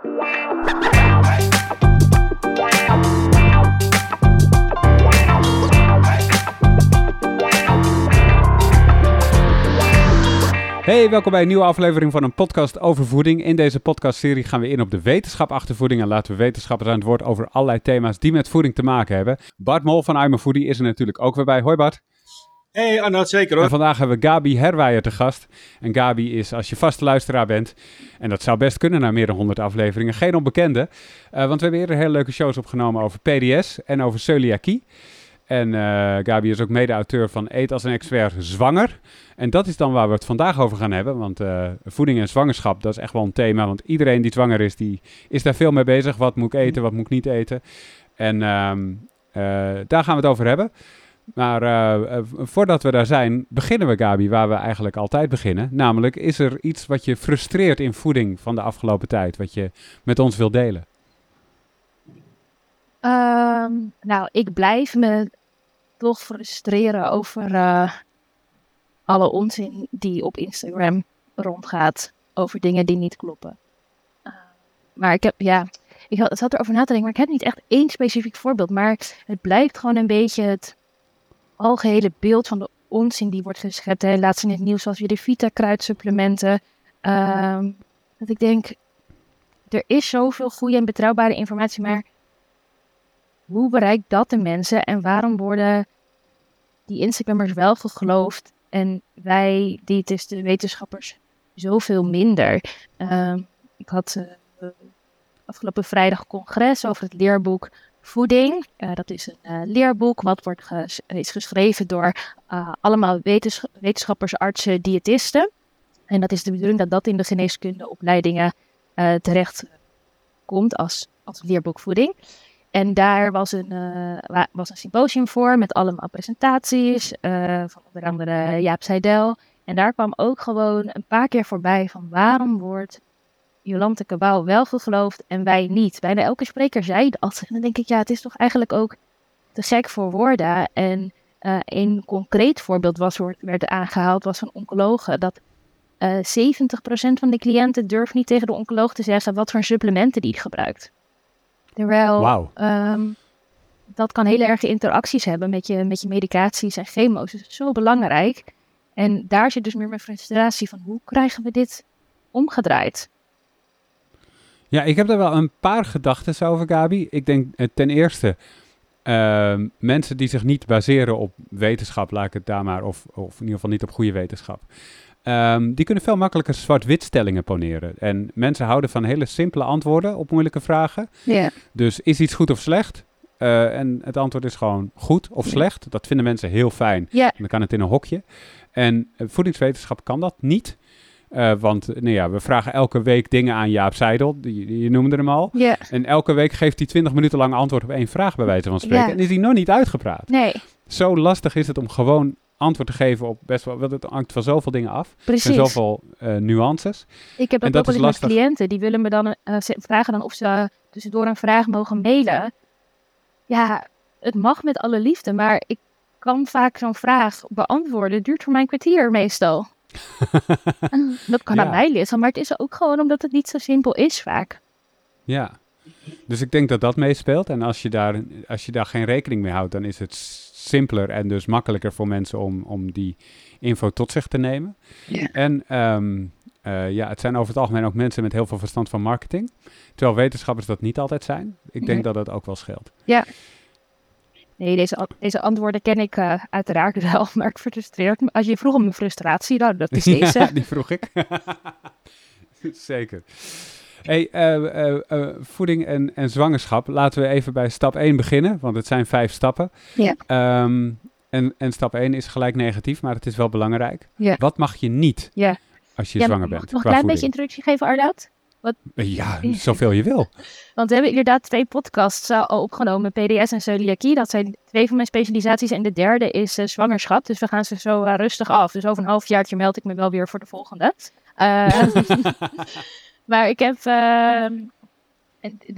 Hey, welkom bij een nieuwe aflevering van een podcast over voeding. In deze podcastserie gaan we in op de wetenschap achter voeding en laten we wetenschappers aan het woord over allerlei thema's die met voeding te maken hebben. Bart Mol van I'm a Foodie is er natuurlijk ook weer bij. Hoi Bart. Hey Arnoud, zeker hoor. En vandaag hebben we Gabi Herwijer te gast. En Gabi is, als je vaste luisteraar bent, en dat zou best kunnen na meer dan 100 afleveringen, geen onbekende. Uh, want we hebben eerder hele leuke shows opgenomen over PDS en over celiakie. En uh, Gabi is ook mede-auteur van Eet als een expert zwanger. En dat is dan waar we het vandaag over gaan hebben. Want uh, voeding en zwangerschap, dat is echt wel een thema. Want iedereen die zwanger is, die is daar veel mee bezig. Wat moet ik eten, wat moet ik niet eten? En uh, daar gaan we het over hebben. Maar voordat we daar zijn, beginnen we, Gabi, waar we eigenlijk altijd beginnen. Namelijk, is er iets wat je frustreert in voeding van de afgelopen tijd? Wat je met ons wilt delen? Um, nou, ik blijf me toch frustreren over uh, alle onzin die op Instagram rondgaat over dingen die niet kloppen. Uh, maar ik heb, ja, ik zat erover na te denken, maar ik heb niet echt één specifiek voorbeeld. Maar het blijft gewoon een beetje het algehele beeld van de onzin die wordt geschept. Hè. Laatst in het nieuws zoals weer de Vita-kruidsupplementen. Uh, dat ik denk, er is zoveel goede en betrouwbare informatie, maar hoe bereikt dat de mensen en waarom worden die Instagrammers wel geloofd en wij, diëtisten, wetenschappers, zoveel minder? Uh, ik had uh, afgelopen vrijdag congres over het leerboek Voeding. Uh, dat is een uh, leerboek wat wordt is geschreven door allemaal wetens wetenschappers, artsen, diëtisten. En dat is de bedoeling dat dat in de geneeskundeopleidingen terecht komt als, als leerboek voeding. En daar was een, was een symposium voor met allemaal presentaties van onder andere Jaap Seidel. En daar kwam ook gewoon een paar keer voorbij van waarom wordt Jolante Cabau wel geloofd en wij niet. Bijna elke spreker zei dat. En dan denk ik, ja, het is toch eigenlijk ook te gek voor woorden. En uh, een concreet voorbeeld was, werd aangehaald, was van oncologen. Dat uh, 70% van de cliënten durft niet tegen de oncoloog te zeggen wat voor supplementen die gebruikt. Terwijl wow. um, dat kan hele erge interacties hebben met je, met je medicaties en chemo's. Dus het is zo belangrijk. En daar zit dus meer mijn frustratie van hoe krijgen we dit omgedraaid? Ja, ik heb daar wel een paar gedachten over, Gabi. Ik denk uh, ten eerste, uh, mensen die zich niet baseren op wetenschap, laat ik het daar maar, of, of in ieder geval niet op goede wetenschap. Um, die kunnen veel makkelijker zwart-wit stellingen poneren. En mensen houden van hele simpele antwoorden op moeilijke vragen. Yeah. Dus is iets goed of slecht? Uh, en het antwoord is gewoon goed of slecht. Dat vinden mensen heel fijn. Yeah. dan kan het in een hokje. En uh, voedingswetenschap kan dat niet. Uh, want nou ja, we vragen elke week dingen aan Jaap Seidel, die, je noemde hem al. Yeah. En elke week geeft hij 20 minuten lang antwoord op één vraag, bij wijze van spreken. En is hij nog niet uitgepraat. Nee. Zo lastig is het om gewoon antwoord te geven op best wel, want het hangt van zoveel dingen af. Precies. En zoveel uh, nuances. Ik heb dat, dat ook wel met cliënten, die willen me dan uh, vragen dan of ze tussendoor een vraag mogen mailen. Ja, het mag met alle liefde, maar ik kan vaak zo'n vraag beantwoorden. Het duurt voor mij een kwartier meestal. Dat kan ja. aan mij liggen, maar het is ook gewoon omdat het niet zo simpel is vaak. Ja, dus ik denk dat dat meespeelt. En als je daar, als je daar geen rekening mee houdt, dan is het simpeler en dus makkelijker voor mensen om, om die info tot zich te nemen. Yeah. En um, uh, ja, het zijn over het algemeen ook mensen met heel veel verstand van marketing. Terwijl wetenschappers dat niet altijd zijn. Ik denk dat dat ook wel scheelt. Ja. Nee, deze, deze antwoorden ken ik uh, uiteraard wel, maar ik frustreert me. Als je vroeg om mijn frustratie, nou, dat is deze. Ja, die vroeg ik. Zeker. Hey, uh, uh, voeding en, en, zwangerschap. Laten we even bij stap 1 beginnen, want het zijn vijf stappen. Ja. Um, en, en, stap 1 is gelijk negatief, maar het is wel belangrijk. Ja. Wat mag je niet ja. als je ja, zwanger mag bent? ik nog een klein beetje introductie geven, Arnoud? Wat? Ja, zoveel je wil. Want we hebben inderdaad twee podcasts al opgenomen, PDS en celiakie. Dat zijn twee van mijn specialisaties en de derde is uh, zwangerschap. Dus we gaan ze zo uh, rustig af. Dus over een halfjaartje meld ik me wel weer voor de volgende. Uh, maar ik heb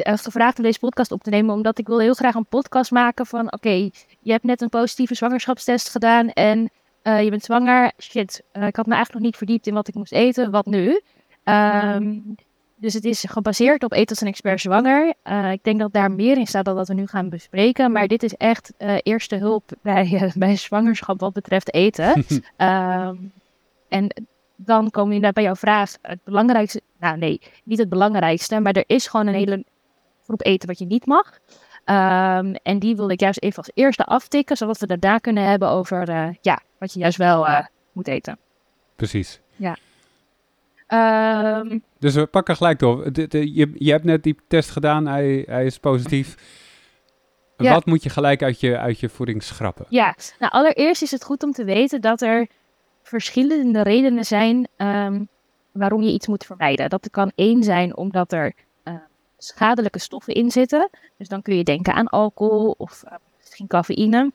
gevraagd om deze podcast op te nemen, omdat ik wil heel graag een podcast maken van, oké, okay, je hebt net een positieve zwangerschapstest gedaan en je bent zwanger. Shit, ik had me eigenlijk nog niet verdiept in wat ik moest eten. Wat nu? Um, Dus het is gebaseerd op Ethos en Expert Zwanger. Uh, ik denk dat daar meer in staat dan wat we nu gaan bespreken. Maar dit is echt uh, eerste hulp bij, uh, bij zwangerschap wat betreft eten. um, en dan kom je bij jouw vraag. Het belangrijkste, nou nee, niet het belangrijkste. Maar er is gewoon een hele groep eten wat je niet mag. Um, en die wil ik juist even als eerste aftikken. Zodat we het daar kunnen hebben over ja, wat je juist wel moet eten. Precies. Ja. Um, dus we pakken gelijk door. De, de, je, je hebt net die test gedaan, hij, hij is positief. Ja. Wat moet je gelijk uit je, uit je voeding schrappen? Ja, nou allereerst is het goed om te weten dat er verschillende redenen zijn um, waarom je iets moet vermijden. Dat kan één zijn omdat er uh, schadelijke stoffen in zitten. Dus dan kun je denken aan alcohol of uh, misschien cafeïne.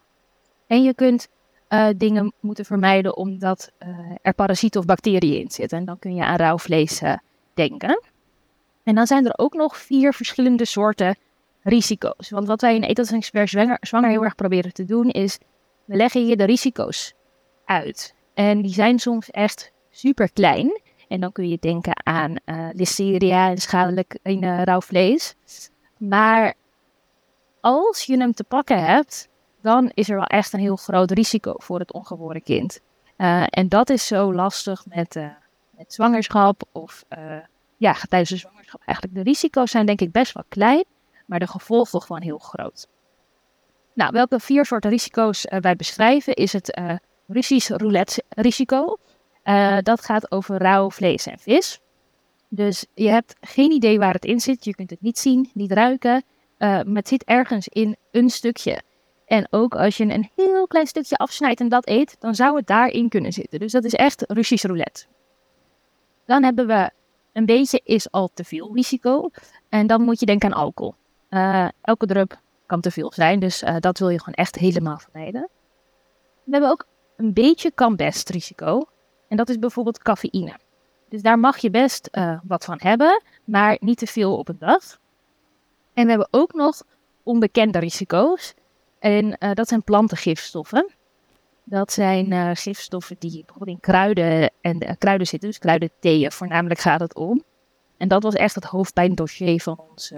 En je kunt uh, dingen moeten vermijden omdat uh, er parasieten of bacteriën in zitten. En dan kun je aan rauw vlees uh, denken. En dan zijn er ook nog vier verschillende soorten risico's. Want wat wij in Ethos Expert zwanger, zwanger heel erg proberen te doen is, we leggen je de risico's uit. En die zijn soms echt super klein. En dan kun je denken aan listeria en schadelijk in rauw vlees. Maar als je hem te pakken hebt, dan is er wel echt een heel groot risico voor het ongeboren kind. Uh, en dat is zo lastig met, uh, met zwangerschap of uh, ja, tijdens de zwangerschap eigenlijk. De risico's zijn denk ik best wel klein, maar de gevolgen gewoon heel groot. Nou, welke vier soorten risico's wij beschrijven is het Russisch roulette risico. dat gaat over rauw vlees en vis. Dus je hebt geen idee waar het in zit. Je kunt het niet zien, niet ruiken. maar het zit ergens in een stukje. En ook als je een heel klein stukje afsnijdt en dat eet, dan zou het daarin kunnen zitten. Dus dat is echt Russisch roulette. Dan hebben we een beetje is al te veel risico. En dan moet je denken aan alcohol. Uh, elke drup kan te veel zijn, dus uh, dat wil je gewoon echt helemaal vermijden. We hebben ook een beetje kan best risico. En dat is bijvoorbeeld cafeïne. Dus daar mag je best uh, wat van hebben, maar niet te veel op een dag. En we hebben ook nog onbekende risico's. En uh, dat zijn plantengifstoffen. Dat zijn uh, gifstoffen die bijvoorbeeld in kruiden en uh, kruiden zitten, dus kruidentheeën voornamelijk gaat het om. En dat was echt het hoofdpijndossier van ons,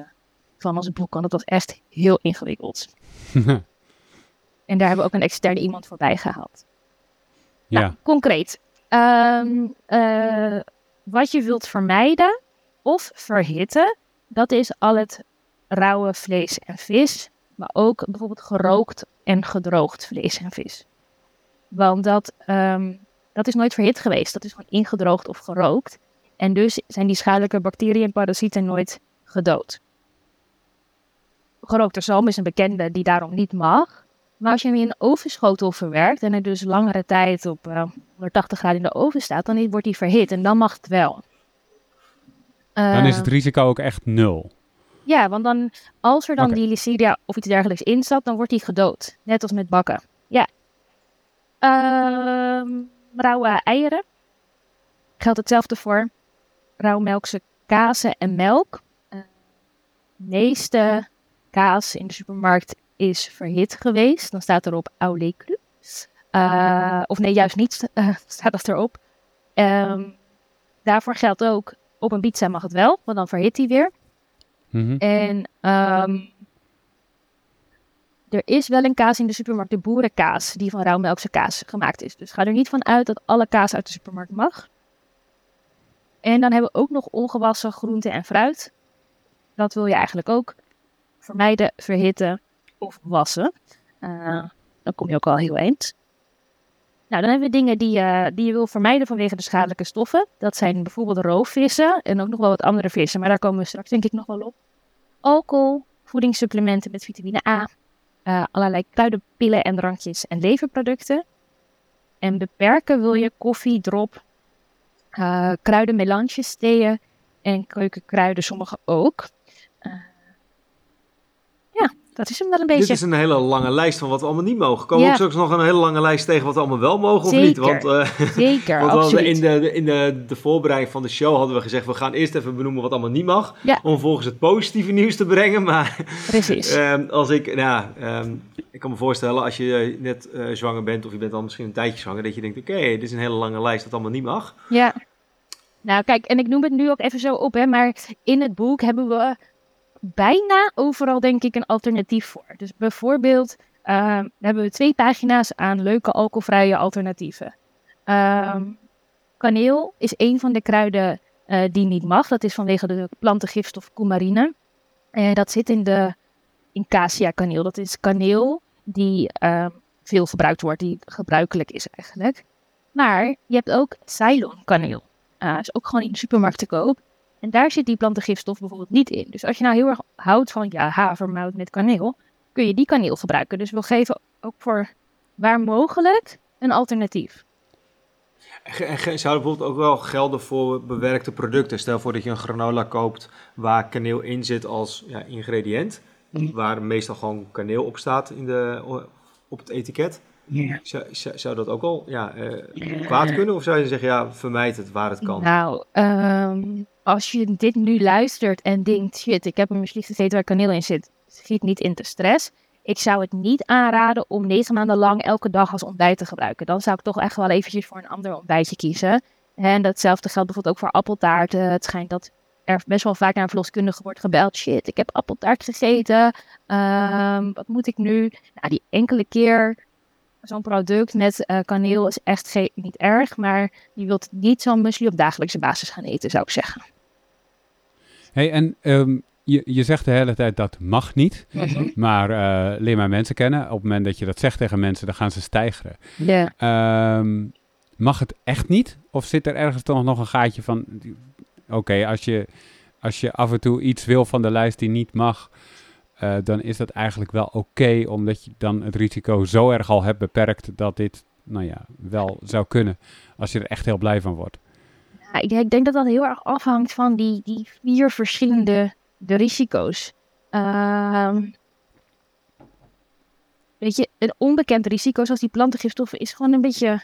van ons boek, want dat was echt heel ingewikkeld. en daar hebben we ook een externe iemand voorbij gehaald. Ja. Nou, concreet. Um, wat je wilt vermijden of verhitten, dat is al het rauwe vlees en vis maar ook bijvoorbeeld gerookt en gedroogd vlees en vis. Want dat, um, dat is nooit verhit geweest. Dat is gewoon ingedroogd of gerookt. En dus zijn die schadelijke bacteriën en parasieten nooit gedood. Gerookte zalm is een bekende die daarom niet mag. Maar als je hem in een ovenschotel verwerkt en hij dus langere tijd op uh, 180 graden in de oven staat, dan wordt hij verhit en dan mag het wel. Dan is het ehm, risico ook echt nul. Ja, want dan, als er dan okay. die listeria of iets dergelijks in zat, dan wordt die gedood. Net als met bakken. Ja. Uh, rauwe eieren. Geldt hetzelfde voor. Rauwmelkse kazen en melk. De meeste kaas in de supermarkt is verhit geweest. Dan staat erop au lait cru. Uh, of nee, juist niet uh, staat dat erop. Um, daarvoor geldt ook, op een pizza mag het wel, want dan verhit hij weer. -hmm. En um, er is wel een kaas in de supermarkt, de boerenkaas, die van rauwmelkse kaas gemaakt is. Dus ga er niet van uit dat alle kaas uit de supermarkt mag. En dan hebben we ook nog ongewassen groente en fruit. Dat wil je eigenlijk ook vermijden, verhitten of wassen. Uh, dan kom je ook al heel eind. Nou, dan hebben we dingen die, uh, die je wil vermijden vanwege de schadelijke stoffen. Dat zijn bijvoorbeeld roofvissen en ook nog wel wat andere vissen, maar daar komen we straks denk ik nog wel op. Alcohol, voedingssupplementen met vitamine A, uh, allerlei kruidenpillen en drankjes en leverproducten. En beperken wil je koffie, drop, uh, theeën en keukenkruiden, sommige ook. Dat is hem wel een beetje. Dit is een hele lange lijst van wat we allemaal niet mogen. Komen ja. ook straks nog een hele lange lijst tegen wat we allemaal wel mogen Zeker. of niet? Want, uh, Zeker, want absoluut. in, de, in de, de voorbereiding van de show hadden we gezegd... we gaan eerst even benoemen wat allemaal niet mag. Ja. Om volgens het positieve nieuws te brengen. Maar Precies. um, als ik, nou, um, ik kan me voorstellen als je net uh, zwanger bent... of je bent al misschien een tijdje zwanger... dat je denkt, oké, okay, dit is een hele lange lijst wat allemaal niet mag. Ja. Nou, kijk, en ik noem het nu ook even zo op, hè, maar in het boek hebben we bijna overal, denk ik, een alternatief voor. Dus bijvoorbeeld uh, hebben we twee pagina's aan leuke alcoholvrije alternatieven. Uh, kaneel is een van de kruiden uh, die niet mag. Dat is vanwege de plantengifstof coumarine. En dat zit in de in cassia kaneel. Dat is kaneel die ehm, veel gebruikt wordt, die gebruikelijk is eigenlijk. Maar je hebt ook Ceylon kaneel. Uh, is ook gewoon in de supermarkt te koop. En daar zit die plantengifstof bijvoorbeeld niet in. Dus als je nou heel erg houdt van ja, havermout met kaneel, kun je die kaneel gebruiken. Dus we geven ook voor waar mogelijk een alternatief. En zou bijvoorbeeld ook wel gelden voor bewerkte producten? Stel voor dat je een granola koopt waar kaneel in zit als ja, ingrediënt. Mm. Waar meestal gewoon kaneel op staat in de, op het etiket. Zou, zou, dat ook al ja, uh, kwaad kunnen? Of zou je zeggen, ja, vermijd het waar het kan? Nou, um, als je dit nu luistert en denkt, shit, ik heb een misschien gegeten waar kaneel in zit. Schiet niet in de stress. Ik zou het niet aanraden om negen maanden lang elke dag als ontbijt te gebruiken. Dan zou ik toch echt wel eventjes voor een ander ontbijtje kiezen. En datzelfde geldt bijvoorbeeld ook voor appeltaarten. Het schijnt dat er best wel vaak naar een verloskundige wordt gebeld. Shit, ik heb appeltaart gegeten. Um, wat moet ik nu? Nou, die enkele keer zo'n product met uh, kaneel is echt niet erg. Maar je wilt niet zo'n muesli op dagelijkse basis gaan eten, zou ik zeggen. hey, en um, je, je zegt de hele tijd dat mag niet. Mhm. Maar uh, leer maar mensen kennen. Op het moment dat je dat zegt tegen mensen, dan gaan ze stijgeren. Yeah. Um, mag het echt niet? Of zit er ergens toch nog een gaatje van... Oké, als, je, als je af en toe iets wil van de lijst die niet mag... Uh, dan is dat eigenlijk wel oké, omdat je dan het risico zo erg al hebt beperkt dat dit, nou ja, wel zou kunnen. Als je er echt heel blij van wordt. Ja, ik denk dat dat heel erg afhangt van die, die vier verschillende de risico's. Uh, weet je, een onbekend risico zoals die plantengifstoffen is gewoon een beetje...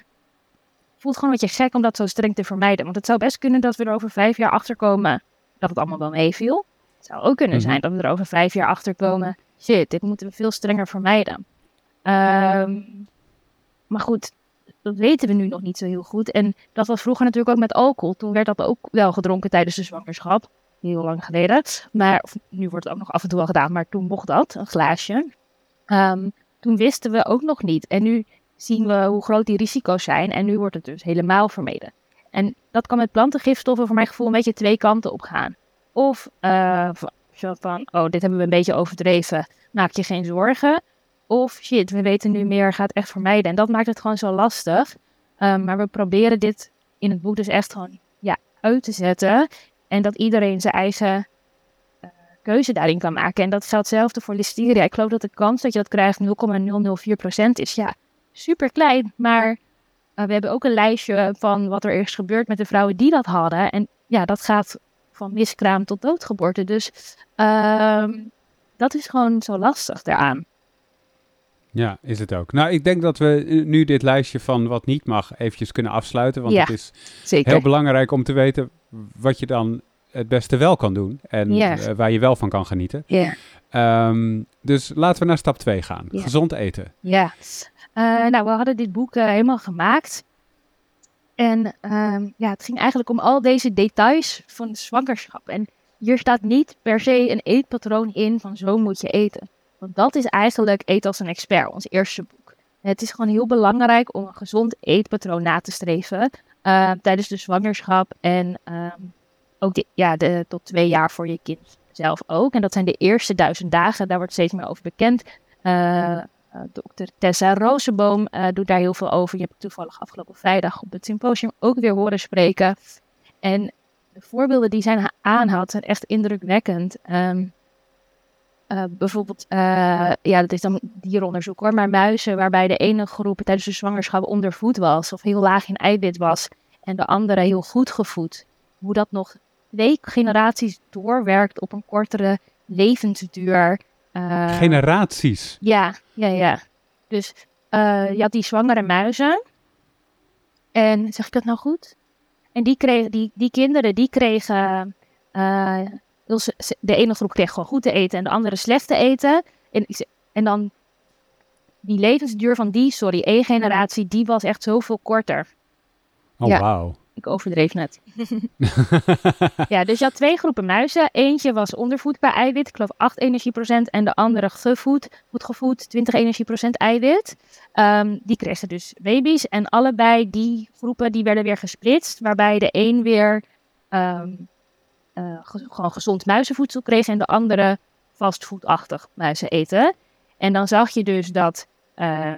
voelt gewoon een beetje gek om dat zo streng te vermijden. Want het zou best kunnen dat we er over vijf jaar achter komen dat het allemaal wel meeviel. Het zou ook kunnen mhm. zijn dat we er over vijf jaar achter komen. Shit, dit moeten we veel strenger vermijden. Um, maar goed, dat weten we nu nog niet zo heel goed. En dat was vroeger natuurlijk ook met alcohol. Toen werd dat ook wel gedronken tijdens de zwangerschap heel lang geleden. Maar nu wordt het ook nog af en toe wel gedaan, maar toen mocht dat, een glaasje. Um, toen wisten we ook nog niet. En nu zien we hoe groot die risico's zijn. En nu wordt het dus helemaal vermeden. En dat kan met plantengifstoffen voor mijn gevoel een beetje twee kanten op gaan. Of uh, van, oh, dit hebben we een beetje overdreven, maak je geen zorgen. Of shit, we weten nu meer, gaat echt vermijden. En dat maakt het gewoon zo lastig. Um, maar we proberen dit in het boek dus echt gewoon ja, uit te zetten. En dat iedereen zijn eigen uh, keuze daarin kan maken. En dat geldt hetzelfde voor listeria. Ik geloof dat de kans dat je dat krijgt 0,004% is. Ja, super klein. Maar uh, we hebben ook een lijstje van wat er is gebeurd met de vrouwen die dat hadden. En ja, dat gaat van miskraam tot doodgeboorte. Dus uh, dat is gewoon zo lastig daaraan. Ja, is het ook. Nou, ik denk dat we nu dit lijstje van wat niet mag eventjes kunnen afsluiten. Want ja, het is zeker. heel belangrijk om te weten wat je dan het beste wel kan doen. En uh, waar je wel van kan genieten. Ja. Um, dus laten we naar stap 2 gaan. Gezond eten. Ja. Uh, nou, we hadden dit boek uh, helemaal gemaakt. En um, ja, het ging eigenlijk om al deze details van de zwangerschap. En hier staat niet per se een eetpatroon in van zo moet je eten. Want dat is eigenlijk Eet als een expert, ons eerste boek. Het is gewoon heel belangrijk om een gezond eetpatroon na te streven uh, tijdens de zwangerschap en um, ook ja, de, tot twee jaar voor je kind zelf ook. En dat zijn de eerste duizend dagen, daar wordt steeds meer over bekend. Uh, uh, dokter Tessa Rozenboom uh, doet daar heel veel over. Je hebt toevallig afgelopen vrijdag op het symposium ook weer horen spreken. En de voorbeelden die zij aanhaalt zijn echt indrukwekkend. Um, uh, bijvoorbeeld, ja, dat is dan dieronderzoek hoor, maar muizen waarbij de ene groep tijdens de zwangerschap ondervoed was of heel laag in eiwit was en de andere heel goed gevoed. Hoe dat nog twee generaties doorwerkt op een kortere levensduur. Uh, generaties? Ja, ja, ja. Dus je had die zwangere muizen. En zeg ik dat nou goed? En die, kreeg, die, die kinderen die kregen de ene groep kreeg gewoon goed te eten en de andere slecht te eten. En, en dan die levensduur van die, sorry, één generatie, die was echt zoveel korter. Oh, ja. wauw. Ik overdreef net. ja, dus je had twee groepen muizen. Eentje was ondervoedbaar eiwit, ik geloof 8 energieprocent. En de andere gevoed, goed gevoed, 20 energieprocent eiwit. Um, die kregen dus baby's. En allebei die groepen die werden weer gesplitst. Waarbij de een weer um, uh, gewoon gezond muizenvoedsel kreeg. En de andere fastfoodachtig muizen eten. En dan zag je dus dat uh,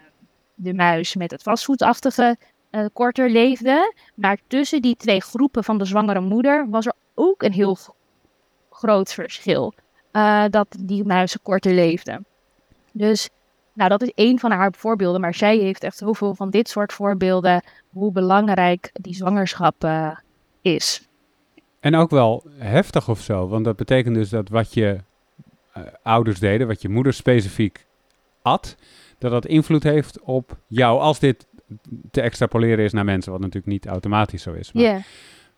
de muis met het fastfoodachtige uh, korter leefde. Maar tussen die twee groepen van de zwangere moeder was er ook een heel groot verschil. Uh, dat die muizen korter leefden. Dus nou, dat is één van haar voorbeelden. Maar zij heeft echt zoveel van dit soort voorbeelden. Hoe belangrijk die zwangerschap uh, is. En ook wel heftig of zo. Want dat betekent dus dat wat je ouders deden, wat je moeder specifiek at, dat dat invloed heeft op jou als dit te extrapoleren is naar mensen, wat natuurlijk niet automatisch zo is. Maar, yeah.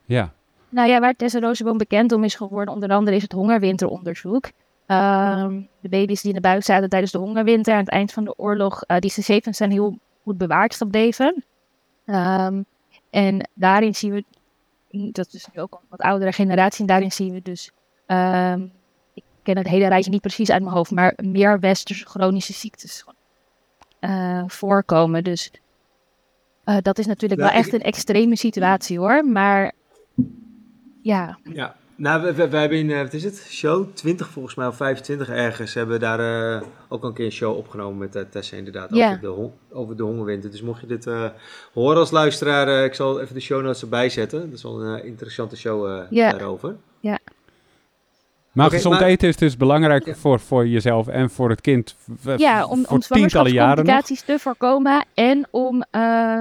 Ja. Nou ja, waar Tessa Rooseboom bekend om is geworden, onder andere is het hongerwinteronderzoek. Um, de baby's die in de buik zaten tijdens de hongerwinter aan het eind van de oorlog, uh, die gegevens zijn heel goed bewaard gebleven. Um, en daarin zien we, dat is nu ook een wat oudere generatie, en daarin zien we dus, um, ik ken het hele rijtje niet precies uit mijn hoofd, maar meer westerse chronische ziektes uh, voorkomen. Dus uh, dat is natuurlijk Nou, wel echt ik- een extreme situatie hoor. Maar ja, Ja, nou, we, we, we hebben in, eh, wat is het, show 20 volgens mij, of 25 ergens, hebben we daar eh, ook al een keer een show opgenomen met eh, Tessa inderdaad, Ja. over, de hon- over de hongerwinter. Dus mocht je dit eh, horen als luisteraar, eh, ik zal even de show notes erbij zetten. Dat is wel een eh, interessante show eh, Ja. daarover. Maar gezond maar- eten is dus belangrijk Ja. voor, voor jezelf en voor het kind. v- ja om, om tientallen jaren nog. zwangerschapscomplicaties te voorkomen. En om eh,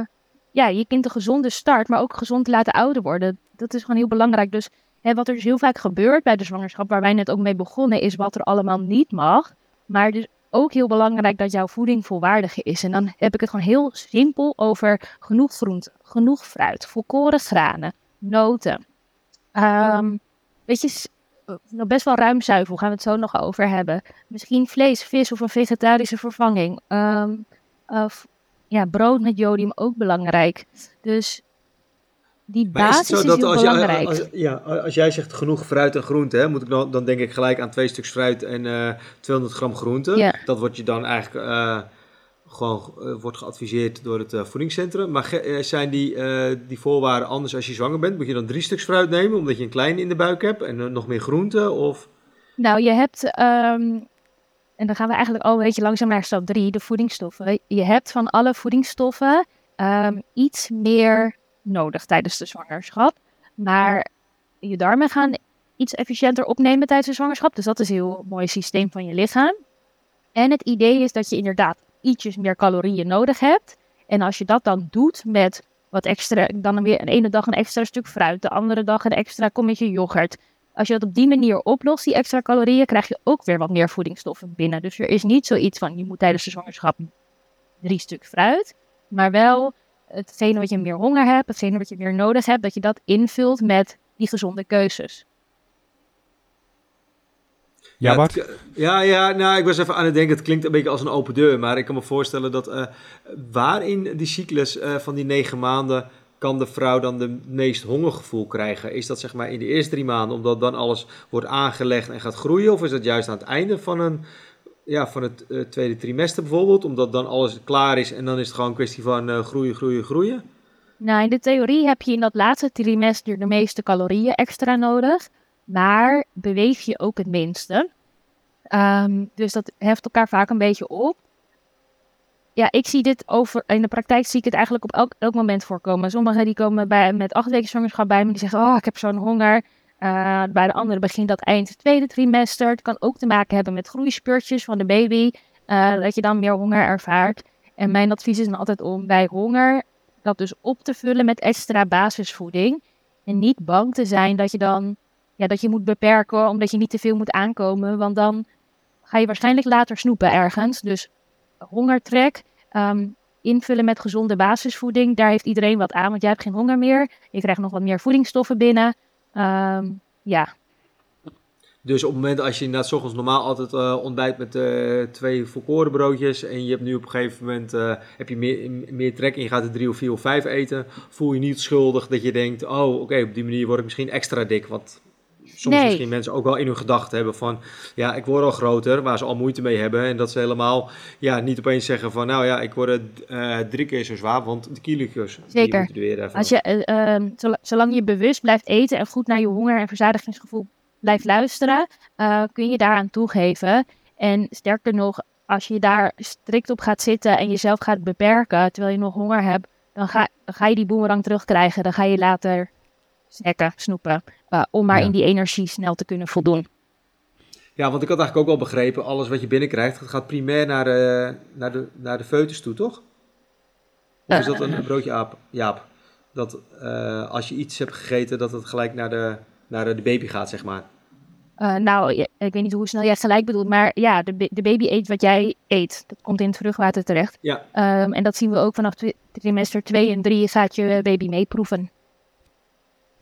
ja, je kind een gezonde start, maar ook gezond te laten ouder worden. Dat is gewoon heel belangrijk. Dus hè, wat er dus heel vaak gebeurt bij de zwangerschap, waar wij net ook mee begonnen, is wat er allemaal niet mag. Maar dus ook heel belangrijk dat jouw voeding volwaardig is. En dan heb ik het gewoon heel simpel over genoeg groente, genoeg fruit, volkoren granen, noten. Ehm, weet je, eh, nog best wel ruim zuivel, gaan we het zo nog over hebben. Misschien vlees, vis of een vegetarische vervanging. Ehm, of, ja, brood met jodium ook belangrijk. Dus die Maar is basis is, dat heel als, belangrijk. jij, als, ja, als jij zegt genoeg fruit en groente, hè, moet ik dan, dan denk ik gelijk aan twee stuks fruit en eh 200 gram groente. Ja. Dat wordt je dan eigenlijk eh, gewoon eh, wordt geadviseerd door het voedingscentrum. Maar zijn die, die voorwaarden anders als je zwanger bent? Moet je dan drie stuks fruit nemen omdat je een klein in de buik hebt en nog meer groente? Of... Nou, je hebt, ehm, en dan gaan we eigenlijk al een beetje langzaam naar stap 3, de voedingsstoffen. Je hebt van alle voedingsstoffen ehm, iets meer nodig tijdens de zwangerschap. Maar je darmen gaan iets efficiënter opnemen tijdens de zwangerschap. Dus dat is een heel mooi systeem van je lichaam. En het idee is dat je inderdaad ietsjes meer calorieën nodig hebt. En als je dat dan doet met wat extra, dan weer een ene dag een extra stuk fruit, de andere dag een extra kommetje yoghurt. Als je dat op die manier oplost, die extra calorieën, krijg je ook weer wat meer voedingsstoffen binnen. Dus er is niet zoiets van, je moet tijdens de zwangerschap drie stuk fruit. Maar wel hetgene wat je meer honger hebt, hetgene wat je meer nodig hebt, dat je dat invult met die gezonde keuzes. Ja, Bart? ja, ja, nou, ik was even aan het denken, het klinkt een beetje als een open deur, maar ik kan me voorstellen dat eh, waarin die cyclus eh, van die negen maanden kan de vrouw dan de meest hongergevoel krijgen? Is dat zeg maar in de eerste drie maanden, omdat dan alles wordt aangelegd en gaat groeien? Of is dat juist aan het einde van, een, ja, van het eh, tweede trimester bijvoorbeeld, omdat dan alles klaar is en dan is het gewoon een kwestie van eh, groeien, groeien, groeien? Nou, in de theorie heb je in dat laatste trimester de meeste calorieën extra nodig, maar beweeg je ook het minste. Ehm, dus dat heft elkaar vaak een beetje op. Ja, ik zie dit over, in de praktijk zie ik het eigenlijk op elk, elk moment voorkomen. Sommigen die komen bij, met acht weken zwangerschap bij me, die zeggen, oh, ik heb zo'n honger. Eh, bij de anderen begint dat eind tweede trimester. Het kan ook te maken hebben met groeispurtjes van de baby, eh, dat je dan meer honger ervaart. En mijn advies is dan altijd om bij honger dat dus op te vullen met extra basisvoeding. En niet bang te zijn dat je dan ja, dat je moet beperken omdat je niet te veel moet aankomen. Want dan ga je waarschijnlijk later snoepen ergens. Dus hongertrek, ehm, invullen met gezonde basisvoeding. Daar heeft iedereen wat aan, want jij hebt geen honger meer. Je krijgt nog wat meer voedingsstoffen binnen. Ehm, ja, Dus op het moment als je inderdaad ochtends normaal altijd eh, ontbijt met eh, twee volkoren broodjes en je hebt nu op een gegeven moment eh, heb je meer, meer trek en je gaat er drie of vier of vijf eten, voel je niet schuldig dat je denkt, oh oké, op die manier word ik misschien extra dik. Wat soms Nee. misschien mensen ook wel in hun gedachten hebben van, ja, ik word al groter, waar ze al moeite mee hebben. En dat ze helemaal, ja, niet opeens zeggen van, nou ja, ik word eh, drie keer zo zwaar, want de kilo's, Zeker. er weer even... Als je, eh, ehm, zola- zolang je bewust blijft eten en goed naar je honger en verzadigingsgevoel blijft luisteren, eh, kun je daaraan toegeven. En sterker nog, als je daar strikt op gaat zitten en jezelf gaat beperken terwijl je nog honger hebt, dan ga, dan ga je die boemerang terugkrijgen. Dan ga je later snacken, snoepen, eh, om maar Ja. in die energie snel te kunnen voldoen. Ja, want ik had eigenlijk ook wel begrepen, alles wat je binnenkrijgt, dat gaat primair naar de, naar de, naar de foetus toe, toch? Of is dat een, een broodje aap, Jaap? Dat eh, als je iets hebt gegeten, dat het gelijk naar de, naar de baby gaat, zeg maar. Eh, nou, ik weet niet hoe snel jij gelijk bedoelt, maar ja, de, de baby eet wat jij eet. Dat komt in het vruchtwater terecht. Ja. Ehm, en dat zien we ook vanaf trimester 2 en 3 gaat je baby meeproeven.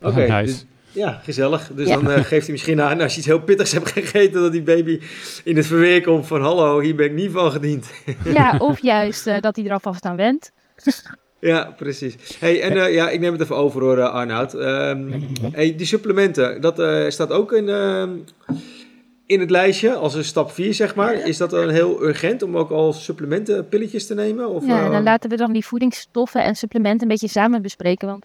Oké, nice. dus- ja, gezellig. Dus Ja. dan eh, geeft hij misschien aan, als je iets heel pittigs hebt gegeten, dat die baby in het verweer komt van, hallo, hier ben ik niet van gediend. Ja, of juist eh, dat hij er alvast aan went. Ja, precies. Hey, en eh, ja, ik neem het even over hoor, Arnoud. Ehm, hey, die supplementen, dat staat ook in, ehm, in het lijstje als een stap 4, zeg maar. Is dat dan heel urgent om ook al supplementen, pilletjes te nemen? Of, Ja, dan laten we dan die voedingsstoffen en supplementen een beetje samen bespreken. Want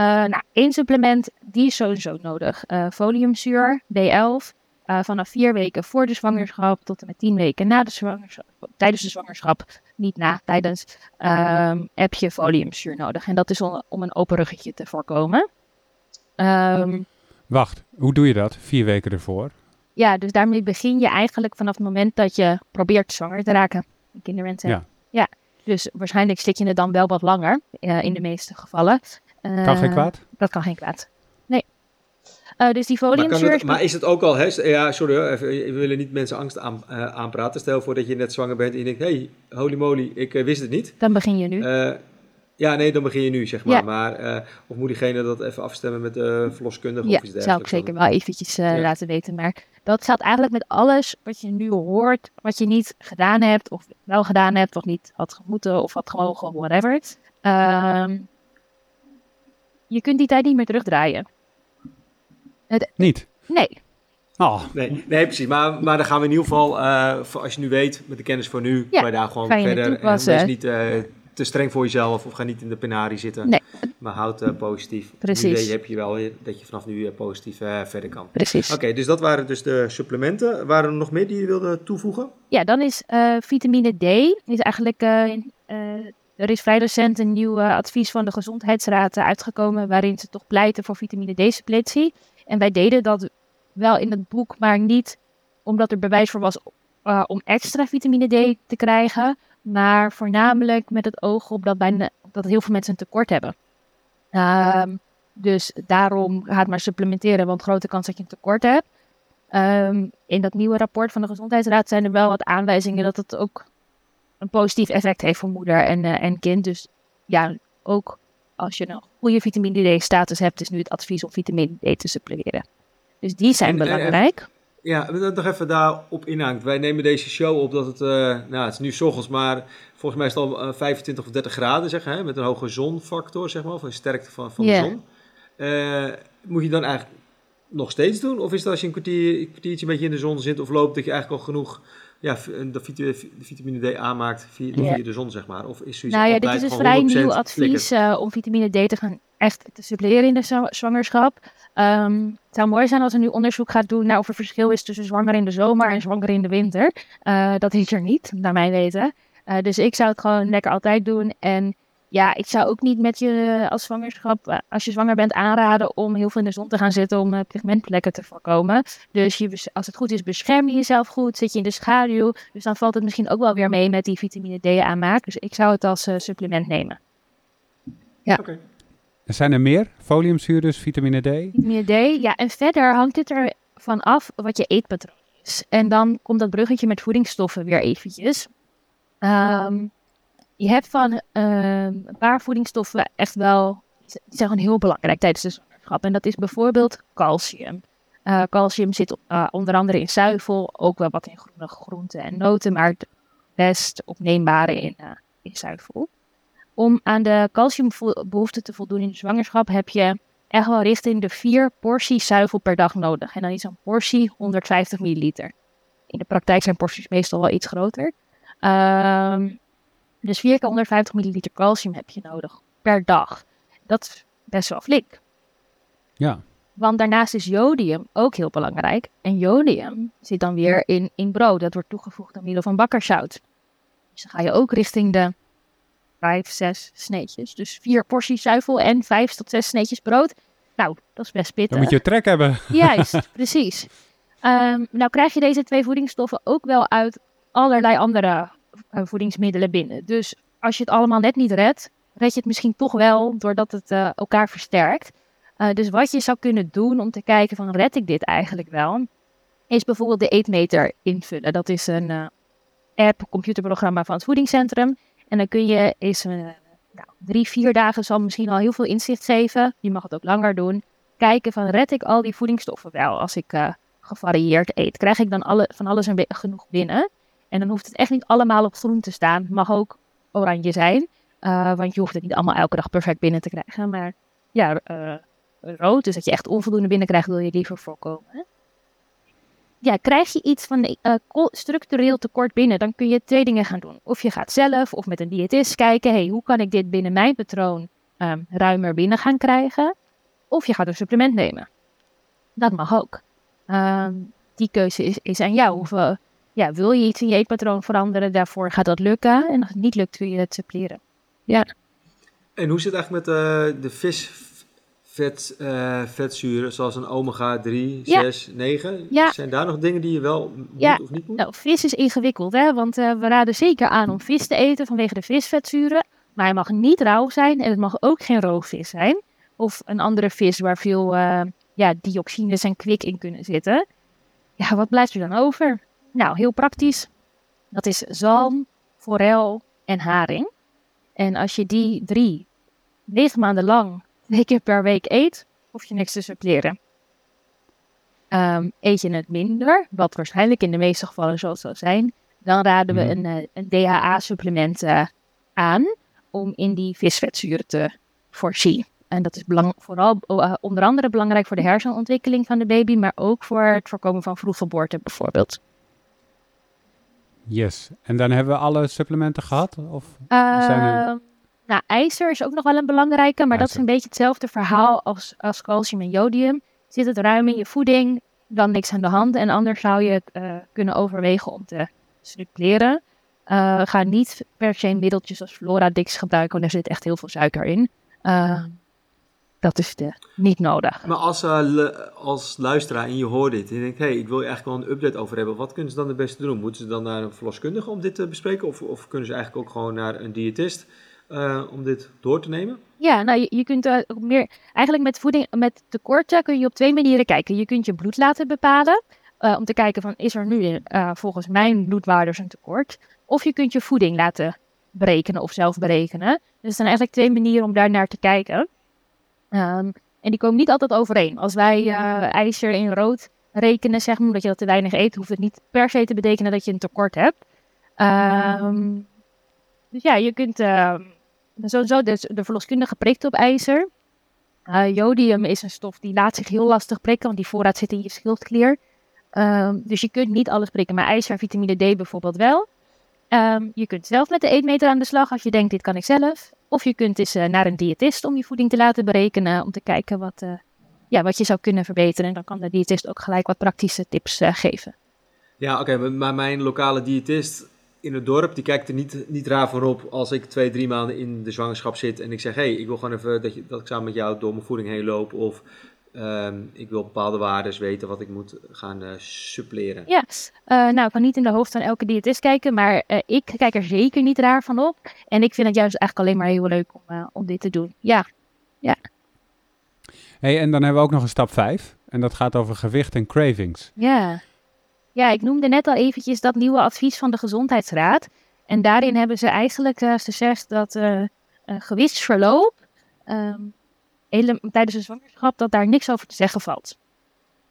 eh, nou, één supplement, die is sowieso nodig. Eh, foliumzuur, B11, eh, vanaf vier weken voor de zwangerschap tot en met tien weken na de zwangerschap. Tijdens de zwangerschap, niet na, tijdens, ehm, heb je foliumzuur nodig. En dat is om, om een open ruggetje te voorkomen. Ehm, Wacht, hoe doe je dat? Vier weken ervoor? ja, dus daarmee begin je eigenlijk vanaf het moment dat je probeert zwanger te raken. Kinderwens. Ja. ja. Dus waarschijnlijk stik je het dan wel wat langer, in de meeste gevallen. Kan geen Eh, kwaad? Dat kan geen kwaad. Nee. Eh, dus die maar, foliumzuur... het, maar is het ook al, hè, ja, sorry hoor, even, we willen niet mensen angst aan, eh, aanpraten. Stel voor dat je net zwanger bent en je denkt, hey, holy moly, ik wist het niet. Dan begin je nu. Eh, ja, nee, dan begin je nu, zeg maar. Ja. Maar, eh, of moet diegene dat even afstemmen met de verloskundige ja, of iets zou ik dergelijks? zeker wel eventjes Ja. laten weten. Maar dat staat eigenlijk met alles wat je nu hoort, wat je niet gedaan hebt, of wel gedaan hebt, of niet had gemoeten, of had gemogen, whatever. Ehm, je kunt die tijd niet meer terugdraaien. Niet? Nee, Oh, Nee, nee, precies. Maar, maar dan gaan we in ieder geval, eh, voor als je nu weet, met de kennis van nu, Ja, kan je daar gewoon het verder. En toepassen. wees niet eh, te streng voor jezelf of ga niet in de penarie zitten. Nee. Maar houd eh, positief. Precies. Nu heb je wel dat je vanaf nu eh, positief eh, verder kan. precies. Oké, dus dat waren dus de supplementen. Waren er nog meer die je wilde toevoegen? Ja, dan is eh, vitamine D. Is eigenlijk, eh, eh, er is vrij recent een nieuw eh, advies van de Gezondheidsraad eh, uitgekomen. waarin ze toch pleiten voor vitamine D-suppletie. En wij deden dat wel in het boek, maar niet omdat er bewijs voor was eh, om extra vitamine D te krijgen. Maar voornamelijk met het oog op dat, bijna, dat heel veel mensen een tekort hebben. Ehm, dus daarom ga het maar supplementeren, want grote kans dat je een tekort hebt. Ehm, in dat nieuwe rapport van de Gezondheidsraad zijn er wel wat aanwijzingen dat het ook een positief effect heeft voor moeder en, eh, en kind. Dus ja, ook als je een goede vitamine D-status hebt, is nu het advies om vitamine D te supplementeren. Dus die zijn En- en- belangrijk. Ja, en dat nog even daarop inhangt. Wij nemen deze show op dat het, eh, nou het is nu 's ochtends, maar volgens mij is het al eh, 25 of 30 graden, zeg, hè, met een hoge zonfactor, zeg maar, of een sterkte van, van Ja. de zon. Eh, moet je dan eigenlijk nog steeds doen? Of is het als je een, kwartier, een kwartiertje een beetje in de zon zit of loopt, dat je eigenlijk al genoeg ja, de vitamine D aanmaakt via, Ja. via de zon, zeg maar? Of is zoiets Nou ja, dit is dus vrij 100% nieuw advies eh, om vitamine D te gaan echt te suppleren in de zwa- zwangerschap. Ehm, het zou mooi zijn als er nu onderzoek gaat doen naar of er verschil is tussen zwanger in de zomer en zwanger in de winter. Eh, dat is er niet, naar mijn weten. Eh, dus ik zou het gewoon lekker altijd doen. En ja, ik zou ook niet met je als zwangerschap, eh, als je zwanger bent, aanraden om heel veel in de zon te gaan zitten om eh, pigmentplekken te voorkomen. Dus je, als het goed is, bescherm je jezelf goed, zit je in de schaduw. Dus dan valt het misschien ook wel weer mee met die vitamine D aanmaak. Dus ik zou het als eh, supplement nemen. Oké. zijn er meer? Foliumzuur dus, vitamine D? Vitamine D, ja, en verder hangt het er van af wat je eetpatroon is. En dan komt dat bruggetje met voedingsstoffen weer eventjes. Ehm, je hebt van ehm, een paar voedingsstoffen echt wel, die zijn gewoon heel belangrijk tijdens de zwangerschap. En dat is bijvoorbeeld calcium. Uh, calcium zit uh, onder andere in zuivel, ook wel wat in groene groenten en noten, maar het best opneembare in, uh, in zuivel. Om aan de calciumbehoefte te voldoen in de zwangerschap heb je echt wel richting de vier porties zuivel per dag nodig. En dan is een portie 150 milliliter. In de praktijk zijn porties meestal wel iets groter. Um, dus 4 keer 150 milliliter calcium heb je nodig per dag. Dat is best wel flink. Ja. Want daarnaast is jodium ook heel belangrijk. En jodium zit dan weer in, in brood. Dat wordt toegevoegd aan middel van bakkerszout. Dus dan ga je ook richting de 5, 6 sneetjes. Dus 4 porties zuivel en 5 tot 6 sneetjes brood. Nou, dat is best pittig. Dan moet je trek hebben. Juist, precies. Um, nou krijg je deze twee voedingsstoffen ook wel uit allerlei andere voedingsmiddelen binnen. Dus als je het allemaal net niet redt, red je het misschien toch wel doordat het uh, elkaar versterkt. Uh, dus wat je zou kunnen doen om te kijken van red ik dit eigenlijk wel, is bijvoorbeeld de eetmeter invullen. Dat is een app, computerprogramma van het voedingscentrum. En dan kun je eens nou, drie, vier dagen zal misschien al heel veel inzicht geven. Je mag het ook langer doen. Kijken van red ik al die voedingsstoffen wel als ik gevarieerd eet? Krijg ik dan alle, van alles genoeg binnen? En dan hoeft het echt niet allemaal op groen te staan. Het mag ook oranje zijn. Uh, want je hoeft het niet allemaal elke dag perfect binnen te krijgen. Maar ja, uh, rood, dus dat je echt onvoldoende binnenkrijgt, wil je liever voorkomen. Ja, krijg je iets van uh, structureel tekort binnen, dan kun je twee dingen gaan doen. Of je gaat zelf of met een diëtist kijken, hey, hoe kan ik dit binnen mijn patroon um, ruimer binnen gaan krijgen? Of je gaat een supplement nemen. Dat mag ook. Um, die keuze is, is aan jou. Of, ja, wil je iets in je eetpatroon veranderen, daarvoor gaat dat lukken. En als het niet lukt, kun je het suppleren. Ja. En hoe zit het eigenlijk met uh, de visvet, uh, vetzuren, zoals een omega 3, ja. 6, 9? Ja. Zijn daar nog dingen die je wel moet ja. of niet moet? Nou, vis is ingewikkeld, hè? want uh, we raden zeker aan om vis te eten vanwege de visvetzuren. Maar hij mag niet rauw zijn en het mag ook geen roofvis zijn. Of een andere vis waar veel ja, dioxines en kwik in kunnen zitten. Ja, wat blijft er dan over? Nou, heel praktisch. Dat is zalm, forel en haring. En als je die drie negen maanden lang twee keer per week eet, hoef je niks te suppleren. Um, eet je het minder, wat waarschijnlijk in de meeste gevallen zo zal zijn, dan raden we mhm. een, eh, een DHA-supplement uh, aan om in die visvetzuren te voorzien. En dat is belang, vooral uh, onder andere belangrijk voor de hersenontwikkeling van de baby, maar ook voor het voorkomen van vroeggeboorte bijvoorbeeld. Yes. En dan hebben we alle supplementen gehad? Of uh, zijn er... Nou, ijzer is ook nog wel een belangrijke, maar dat is een beetje hetzelfde verhaal als, als calcium en jodium. Zit het ruim in je voeding, dan niks aan de hand. En anders zou je het uh, kunnen overwegen om te suppleren. Uh, ga niet per se middeltjes als Floradix gebruiken, want er zit echt heel veel suiker in. Uh, dat is de, niet nodig. Maar als, uh, als luisteraar en je hoort dit en je denkt, hé, hey, ik wil je eigenlijk wel een update over hebben. Wat kunnen ze dan het beste doen? Moeten ze dan naar een verloskundige om dit te bespreken? Of, of kunnen ze eigenlijk ook gewoon naar een diëtist uh, om dit door te nemen? Ja, nou, je, je kunt uh, meer, eigenlijk met voeding, met tekorten kun je op twee manieren kijken. Je kunt je bloed laten bepalen, om te kijken van, is er nu volgens mijn bloedwaardes een tekort? Of je kunt je voeding laten berekenen of zelf berekenen. Dus er zijn eigenlijk twee manieren om daar naar te kijken. Um, en die komen niet altijd overeen. Als wij uh, ijzer in rood rekenen, zeg maar, omdat je dat te weinig eet, hoeft het niet per se te betekenen dat je een tekort hebt. Um, dus ja, je kunt uh, sowieso de, de verloskundige prikt op ijzer. Uh, jodium is een stof die laat zich heel lastig prikken, want die voorraad zit in je schildklier. Um, dus je kunt niet alles prikken, maar ijzer en vitamine D bijvoorbeeld wel. Um, je kunt zelf met de eetmeter aan de slag als je denkt, dit kan ik zelf. Of je kunt eens uh, naar een diëtist om je voeding te laten berekenen, om te kijken wat, uh, ja, wat je zou kunnen verbeteren. En dan kan de diëtist ook gelijk wat praktische tips uh, geven. Ja, oké, maar mijn lokale diëtist in het dorp, die kijkt er niet, niet raar voor op als ik twee, drie maanden in de zwangerschap zit en ik zeg, hé, hey, ik wil gewoon even dat, je, dat ik samen met jou door mijn voeding heen loop. Of Um, ik wil bepaalde waarden weten wat ik moet gaan uh, suppleren. Ja, uh, nou, ik kan niet in de hoofd van elke diëtist kijken, maar uh, ik kijk er zeker niet raar van op. En ik vind het juist eigenlijk alleen maar heel leuk om, om dit te doen. Ja, ja. Hey, en dan hebben we ook nog een stap 5. En dat gaat over gewicht en cravings. Ja. Ja, ik noemde net al eventjes dat nieuwe advies van de Gezondheidsraad. En daarin hebben ze eigenlijk gezegd dat gewichtsverloop... Um, hele, tijdens een zwangerschap dat daar niks over te zeggen valt.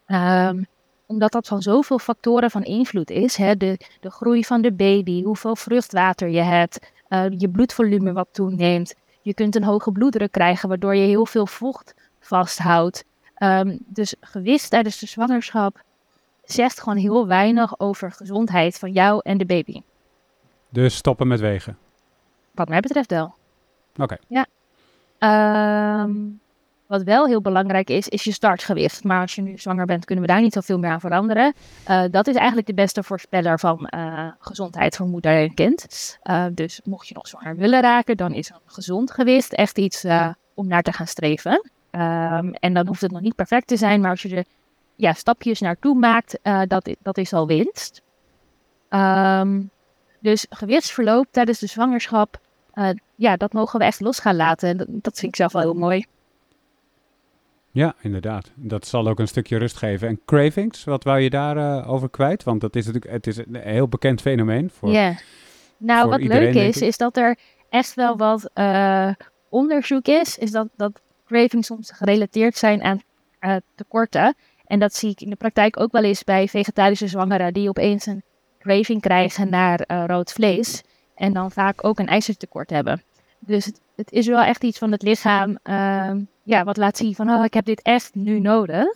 Ehm, omdat dat van zoveel factoren van invloed is. Hè? De, de groei van de baby, hoeveel vruchtwater je hebt, uh, je bloedvolume wat toeneemt. Je kunt een hoge bloeddruk krijgen, waardoor je heel veel vocht vasthoudt. Um, dus gewicht tijdens de zwangerschap zegt gewoon heel weinig over gezondheid van jou en de baby. Dus stoppen met wegen? Wat mij betreft wel. Oké. Ja. Um, wat wel heel belangrijk is, is je startgewicht. Maar als je nu zwanger bent, kunnen we daar niet zoveel meer aan veranderen. Uh, dat is eigenlijk de beste voorspeller van uh, gezondheid voor moeder en kind. Uh, dus mocht je nog zwanger willen raken, dan is een gezond gewicht echt iets om naar te gaan streven. Um, en dan hoeft het nog niet perfect te zijn, maar als je er ja, stapjes naartoe maakt, dat, dat is al winst. Um, dus gewichtsverloop tijdens de zwangerschap, ja, dat mogen we echt los gaan laten. Dat vind ik zelf wel heel mooi. Ja, inderdaad. Dat zal ook een stukje rust geven. En cravings, wat wou je daarover uh, over kwijt? Want dat is natuurlijk het is een heel bekend fenomeen. Voor, ja, nou voor wat iedereen, leuk is, is dat er echt wel wat uh, onderzoek is. Is dat, dat cravings soms gerelateerd zijn aan uh, tekorten. En dat zie ik in de praktijk ook wel eens bij vegetarische zwangeren die opeens een craving krijgen naar rood vlees. En dan vaak ook een ijzertekort hebben. Dus het, het is wel echt iets van het lichaam ehm, ja, wat laat zien van, oh, ik heb dit echt nu nodig.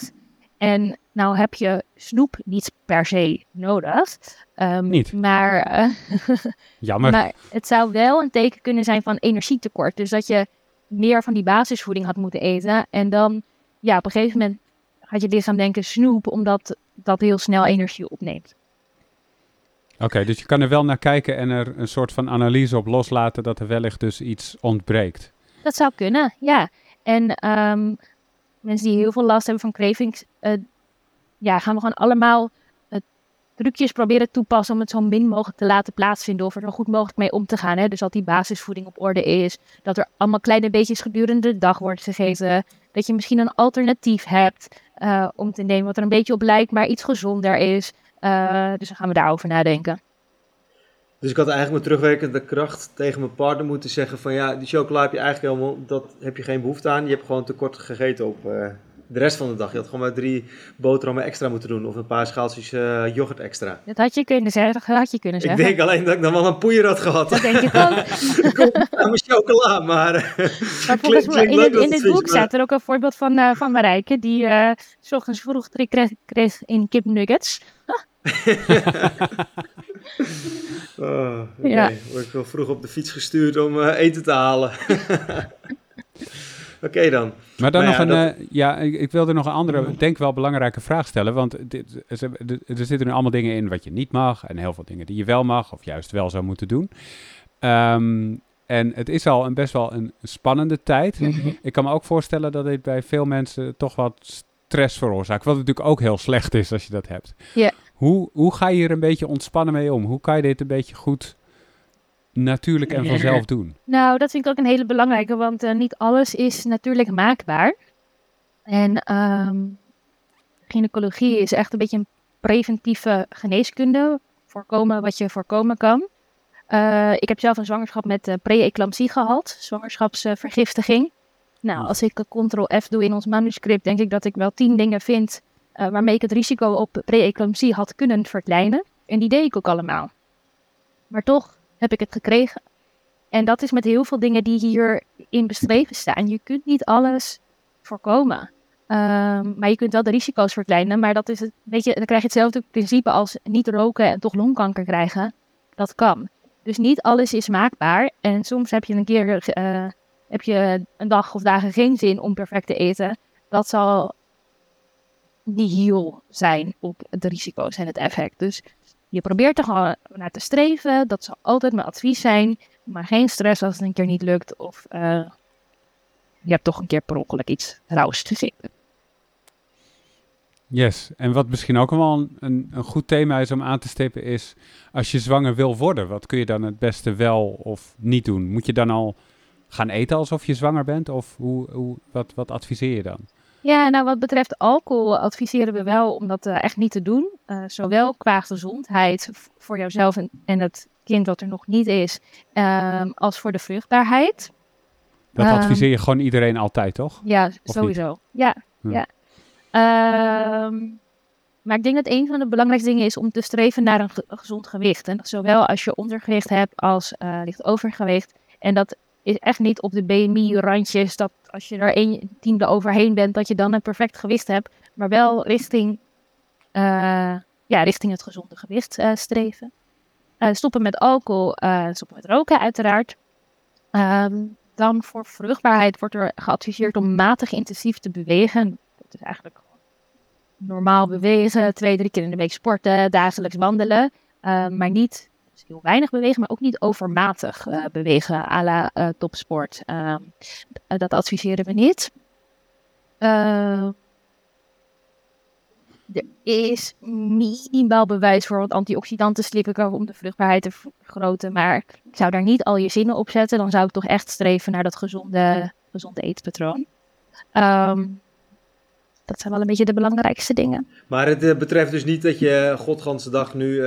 En nou heb je snoep niet per se nodig. Um, niet. Maar, uh, Jammer. maar het zou wel een teken kunnen zijn van energietekort. Dus dat je meer van die basisvoeding had moeten eten. En dan, ja, op een gegeven moment gaat je lichaam denken snoep, omdat dat heel snel energie opneemt. Oké, dus je kan er wel naar kijken en er een soort van analyse op loslaten dat er wellicht dus iets ontbreekt. Dat zou kunnen, ja. En um, mensen die heel veel last hebben van cravings, uh, ja, gaan we gewoon allemaal uh, trucjes proberen toepassen om het zo min mogelijk te laten plaatsvinden of er zo goed mogelijk mee om te gaan. Hè? Dus dat die basisvoeding op orde is, dat er allemaal kleine beetjes gedurende de dag wordt gegeten, dat je misschien een alternatief hebt uh, om te nemen wat er een beetje op lijkt, maar iets gezonder is. Dus dan gaan we daarover nadenken. Dus ik had eigenlijk met terugwerkende kracht tegen mijn partner moeten zeggen van ja, die chocola heb je eigenlijk helemaal, dat heb je geen behoefte aan. Je hebt gewoon tekort gegeten op uh, de rest van de dag. Je had gewoon maar drie boterhammen extra moeten doen of een paar schaaltjes uh, yoghurt extra. Dat had je kunnen zeggen, dat had je kunnen zeggen. Ik denk alleen dat ik dan wel een poeier had gehad. Dat denk ik ook. Komt aan mijn chocola, maar... maar volgens mij, in, het, in het boek staat er ook een voorbeeld van, uh, van Marijke, die s ochtends vroeg trek kreeg, kreeg in kipnuggets. oh, okay. ja. Word ik wel vroeg op de fiets gestuurd om uh, eten te halen. Oké okay, dan. Maar dan maar nog ja, een, dat... uh, ja, ik, ik wilde nog een andere, denk wel belangrijke vraag stellen. Want dit, er, er zitten nu allemaal dingen in wat je niet mag en heel veel dingen die je wel mag of juist wel zou moeten doen. Um, en het is al een best wel een spannende tijd. Mm -hmm. Ik kan me ook voorstellen dat dit bij veel mensen toch wat stress veroorzaakt. Wat natuurlijk ook heel slecht is als je dat hebt. Ja. Hoe, hoe ga je hier een beetje ontspannen mee om? Hoe kan je dit een beetje goed natuurlijk en vanzelf doen? Nou, dat vind ik ook een hele belangrijke, want uh, niet alles is natuurlijk maakbaar. En um, gynaecologie is echt een beetje een preventieve geneeskunde. Voorkomen wat je voorkomen kan. Uh, ik heb zelf een zwangerschap met uh, pre-eclampsie gehad, zwangerschapsvergiftiging. Nou, als ik Ctrl-F doe in ons manuscript, denk ik dat ik wel tien dingen vind uh, waarmee ik het risico op pre-eclampsie had kunnen verkleinen. En die deed ik ook allemaal. Maar toch heb ik het gekregen. En dat is met heel veel dingen die hierin beschreven staan. Je kunt niet alles voorkomen. Um, maar je kunt wel de risico's verkleinen. Maar dat is het, weet je, dan krijg je hetzelfde principe als niet roken en toch longkanker krijgen. Dat kan. Dus niet alles is maakbaar. En soms heb je een keer uh, heb je een dag of dagen geen zin om perfect te eten. Dat zal nihil zijn op de risico's en het effect. Dus je probeert er gewoon naar te streven. Dat zal altijd mijn advies zijn. Maar geen stress als het een keer niet lukt. Of uh, je hebt toch een keer per ongeluk iets rauws gegeten. Yes, en wat misschien ook wel een, een, een, goed thema is om aan te stippen is... als je zwanger wil worden, wat kun je dan het beste wel of niet doen? Moet je dan al gaan eten alsof je zwanger bent? Of hoe, hoe, wat, wat adviseer je dan? Ja, nou wat betreft alcohol adviseren we wel om dat uh, echt niet te doen. Uh, zowel qua gezondheid voor jouzelf en, en, het kind wat er nog niet is, uh, als voor de vruchtbaarheid. Dat um, adviseer je gewoon iedereen altijd, toch? Ja, of sowieso. Niet? Ja, ja. Um, maar ik denk dat een van de belangrijkste dingen is om te streven naar een, ge- een gezond gewicht. En zowel als je ondergewicht hebt als eh, licht overgewicht. En dat is echt niet op de BMI-randjes, dat als je er een tiende overheen bent, dat je dan een perfect gewicht hebt. Maar wel richting, eh, ja, richting het gezonde gewicht eh, streven. Eh, stoppen met alcohol, stoppen met roken uiteraard. Ehm, dan voor vruchtbaarheid wordt er geadviseerd om matig intensief te bewegen. Dat is eigenlijk normaal bewegen, twee, drie keer in de week sporten, dagelijks wandelen. Eh, maar niet dus heel weinig bewegen, maar ook niet overmatig eh, bewegen à la eh, topsport. Ehm, eh, dat adviseren we niet. Eh, er is minimaal bewijs voor, want antioxidanten slippen om de vruchtbaarheid te vergroten. Maar ik zou daar niet al je zinnen op zetten. Dan zou ik toch echt streven naar dat gezonde, gezonde eetpatroon. Ehm, dat zijn wel een beetje de belangrijkste dingen. Maar het betreft dus niet dat je godganse dag nu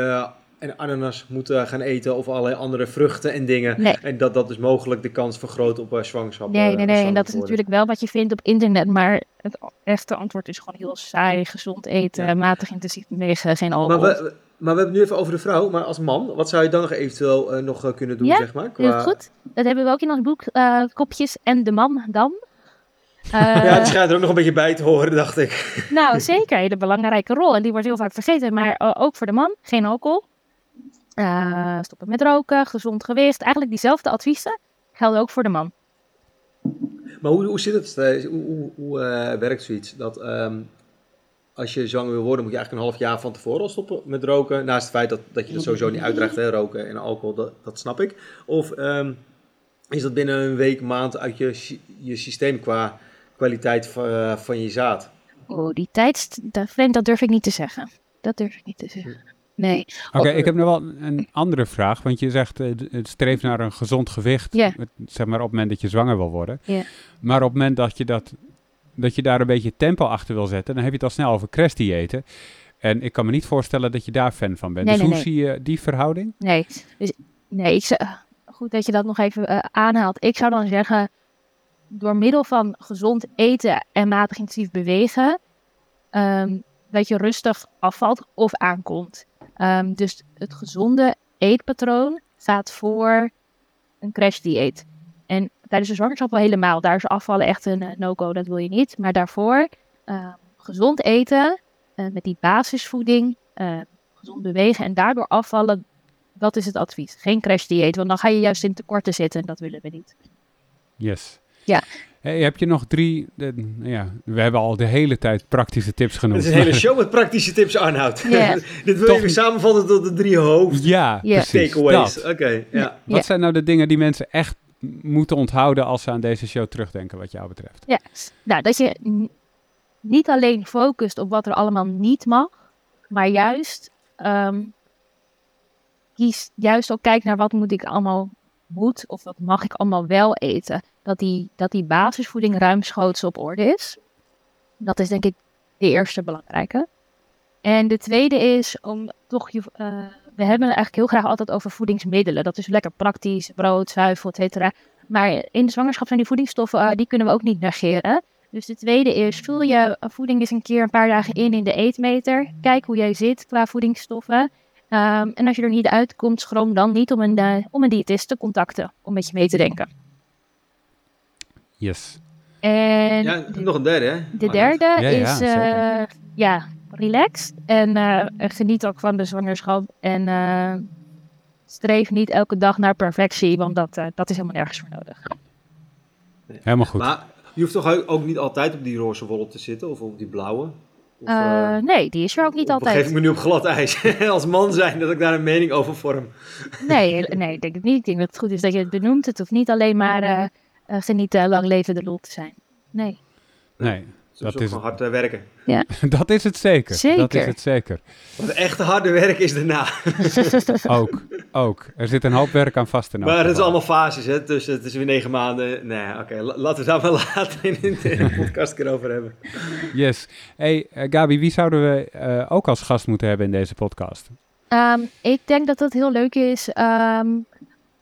een ananas moet eh, gaan eten of allerlei andere vruchten en dingen. Nee. En dat dat dus mogelijk de kans vergroot op eh, zwangerschap. Nee, eh, nee, nee. En dat is natuurlijk wel wat je vindt op internet. Maar het echte antwoord is gewoon heel saai. Gezond eten, Ja. matig intensief bewegen, geen Maar alcohol. we, we- maar we hebben het nu even over de vrouw. Maar als man, wat zou je dan nog eventueel eh, nog eh, kunnen doen, Ja, zeg maar? Heel Qua- goed. Dat hebben we ook in ons boek eh, Kopjes en de man dan. Ja, Eh, het schijnt er ook nog een beetje bij te horen, dacht ik. Nou, zeker. Een hele belangrijke rol. En die wordt heel vaak vergeten. Maar eh, ook voor de man. Geen alcohol. Eh, stoppen met roken. Gezond gewicht. Eigenlijk diezelfde adviezen gelden ook voor de man. Maar hoe, hoe zit het? eh, Hoe, hoe, hoe eh, werkt zoiets? Dat ehm, als je zwanger wil worden, moet je eigenlijk een half jaar van tevoren al stoppen met roken. Naast het feit dat, dat je dat sowieso niet uitdraagt, hè, roken en alcohol, dat, dat snap ik. Of ehm, is dat binnen een week, maand uit je, je systeem qua kwaliteit van, van je zaad? Oh, die tijd, dat, dat durf ik niet te zeggen. Dat durf ik niet te zeggen. Nee. Oké, ik heb nog wel een andere vraag. Want je zegt, eh, het streeft naar een gezond gewicht. Ja. met- Zeg maar op het moment dat je zwanger wil worden. Ja. Maar op het moment dat je, dat, dat je daar een beetje tempo achter wil zetten, dan heb je het al snel over crashdiëten. En ik kan me niet voorstellen dat je daar fan van bent. Nee, dus nee, hoe nee. zie je die verhouding? Nee, dus, nee ik, zou- goed dat je dat nog even eh, aanhaalt. Ik zou dan zeggen, door middel van gezond eten en matig intensief bewegen, ehm, dat je rustig afvalt of aankomt. Ehm, dus het gezonde eetpatroon gaat voor een crashdieet. En tijdens de zwangerschap wel helemaal. Daar is afvallen echt een eh, no-go, dat wil je niet. Maar daarvoor ehm, gezond eten, eh, met die basisvoeding, eh, gezond bewegen en daardoor afvallen, dat is het advies. Geen crashdieet, want dan ga je juist in tekorten zitten en dat willen we niet. Yes. Ja. Hey, heb je nog drie... de- ja, we hebben al de hele tijd praktische tips Het genoemd. is een hele show met praktische tips, Arnoud. Dit wil Toch- je samenvatten tot de drie hoofd ja, precies. takeaways. ja. Wat Ja. zijn nou de dingen die mensen echt moeten onthouden als ze aan deze show terugdenken, wat jou betreft? Ja, nou, dat je niet alleen focust op wat er allemaal niet mag, maar juist, ehm, kies, juist ook kijkt naar wat moet ik allemaal moet of wat mag ik allemaal wel eten. Dat die, dat die basisvoeding ruimschoots op orde is. Dat is denk ik de eerste belangrijke. En de tweede is om toch je. eh, we hebben het eigenlijk heel graag altijd over voedingsmiddelen. Dat is lekker praktisch, brood, zuivel, et cetera. Maar in de zwangerschap zijn die voedingsstoffen, eh, die kunnen we ook niet negeren. Dus de tweede is, vul je voeding eens een keer een paar dagen in in de eetmeter. Kijk hoe jij zit qua voedingsstoffen. Ehm, en als je er niet uitkomt, schroom dan niet om een, eh, om een diëtist te contacten. Om met je mee te denken. Yes. En ja, de, nog een derde, hè? de derde Ja, ja, is, zeker. eh, ja, relax. En eh, geniet ook van de zwangerschap. En eh, streef niet elke dag naar perfectie, want dat, eh, dat is helemaal nergens voor nodig. Helemaal goed. Maar je hoeft toch ook niet altijd op die roze wolk te zitten of op die blauwe? Of, Eh, eh, nee, die is er ook niet altijd. ik me nu op glad ijs als man zijn dat ik daar een mening over vorm? Nee, nee, ik denk het niet. Ik denk dat het goed is dat je het benoemt. Het hoeft niet alleen maar eh, eh, genieten, lang leven de lol te zijn. Nee. Nee, Dat is gewoon hard eh, werken. dat is het zeker. Dat is Zeker. het zeker. Want het echte harde werk is daarna. Ook, ook. Er zit een hoop werk aan vast te Maar het is allemaal fases, hè? Dus het is weer negen maanden. Nee, oké, la- laten we daar maar later in, in de podcast een keer over hebben. Yes. Hey, eh, Gabi, wie zouden we eh, ook als gast moeten hebben in deze podcast? Ehm, ik denk dat het heel leuk is ehm,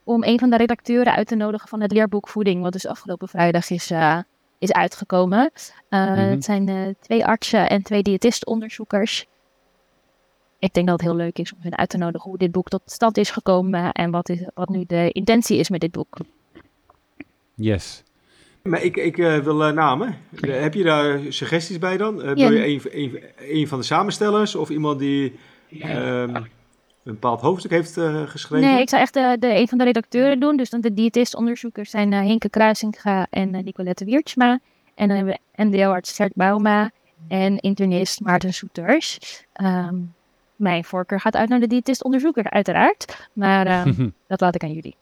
om een van de redacteuren uit te nodigen van het leerboek Voeding, wat dus afgelopen vrijdag is, eh, is uitgekomen. Eh, Mhm. Het zijn eh, twee artsen en twee diëtistonderzoekers. ik denk dat het heel leuk is om hen uit te nodigen hoe dit boek tot stand is gekomen en wat, is, wat nu de intentie is met dit boek. Yes. Maar ik, ik uh, wil uh, namen. Uh, heb je daar suggesties bij dan? Ja. Wil je een, een, een van de samenstellers of iemand die ehm, een bepaald hoofdstuk heeft geschreven? Nee, ik zou echt de, de, een van de redacteuren doen. Dus dan de diëtistonderzoekers zijn Henke Kruisinga en Nicolette Wiertsma. En dan hebben we MDO-arts Gert Bauma en internist Maarten Soeters. Um, mijn voorkeur gaat uit naar de diëtistonderzoeker, uiteraard. Maar um, dat laat ik aan jullie.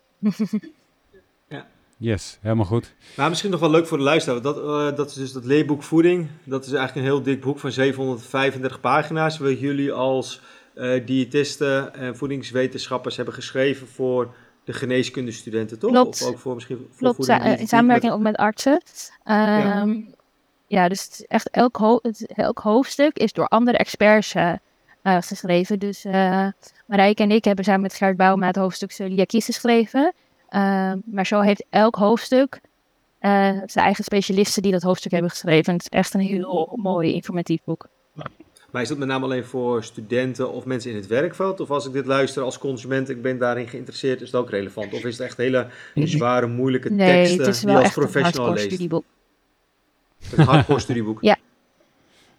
ja. Yes, helemaal goed. Nou, misschien nog wel leuk voor de luisteraar. Dat, uh, dat is dus dat leerboek Voeding. Dat is eigenlijk een heel dik boek van 735 pagina's. Waar jullie als uh, diëtisten en voedingswetenschappers hebben geschreven voor de geneeskundestudenten, toch? Klopt. Of ook voor misschien voor Klopt, voeding, in samenwerking met... ook met artsen. Um, ja. ja. dus het is echt elk, ho het, elk hoofdstuk is door andere experts uh, uh, geschreven. Dus uh, Marijke en ik hebben samen met Gert Bouma het hoofdstuk celiakie geschreven. Uh, maar zo heeft elk hoofdstuk zijn eigen specialisten die dat hoofdstuk hebben geschreven. Het is echt een heel mooi informatief boek. Maar is dat met name alleen voor studenten of mensen in het werkveld? Of als ik dit luister als consument, ik ben daarin geïnteresseerd, is het ook relevant? Of is het echt hele zware, moeilijke nee, teksten het is wel die als professional leest? studieboek. Een hardcore studieboek? ja.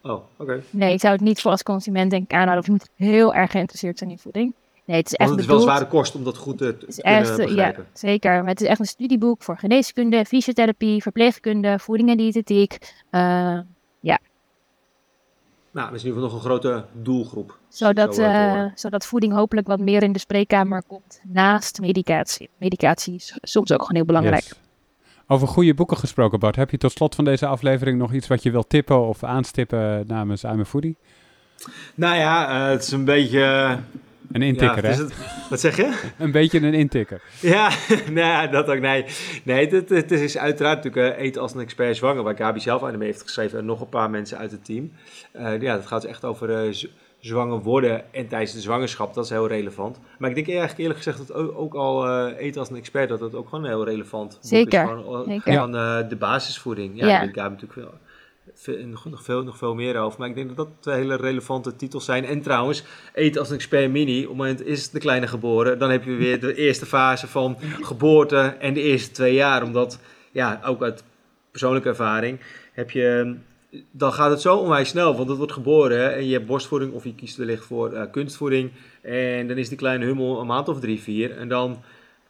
Oh, oké. Okay. Nee, ik zou het niet voor als consument denk ik aanhouden. Of je moet heel erg geïnteresseerd zijn in voeding. Nee, het is echt Want het is bedoeld... wel zware kost om dat goed te, te echt, begrijpen. Ja, zeker. Maar het is echt een studieboek voor geneeskunde, fysiotherapie, verpleegkunde, voeding en diëtetiek. Uh, ja. Nou, dat is in ieder geval nog een grote doelgroep. Zodat, Zo, uh, zodat voeding hopelijk wat meer in de spreekkamer komt naast medicatie. Medicatie is soms ook gewoon heel belangrijk. Yes. Over goede boeken gesproken, Bart. Heb je tot slot van deze aflevering nog iets wat je wilt tippen of aanstippen namens I'm a Foodie? Nou ja, uh, het is een beetje... Een intikker, ja, hè? Het, wat zeg je? een beetje een intikker. Ja, nou, dat ook. Nee, nee het, het is uiteraard natuurlijk uh, eten als een expert zwanger, waar Gabi zelf aan mee heeft geschreven en nog een paar mensen uit het team. Uh, ja, dat gaat dus echt over uh, zwanger worden en tijdens de zwangerschap. Dat is heel relevant. Maar ik denk eigenlijk eerlijk gezegd dat ook, ook al uh, eten als een expert, dat dat ook gewoon heel relevant Zeker. is. Gewoon, Zeker. Van uh, de basisvoeding. Ja, Ja. daar Gabi natuurlijk veel, nog, veel, nog veel meer over. Maar ik denk dat dat twee hele relevante titels zijn. En trouwens, eten als een expert mini. Op het moment is de kleine geboren. Dan heb je weer de eerste fase van geboorte en de eerste twee jaar. Omdat, ja, ook uit persoonlijke ervaring, heb je dan gaat het zo onwijs snel, want het wordt geboren en je hebt borstvoeding of je kiest wellicht voor uh, kunstvoeding. En dan is die kleine hummel een maand of drie, vier. En dan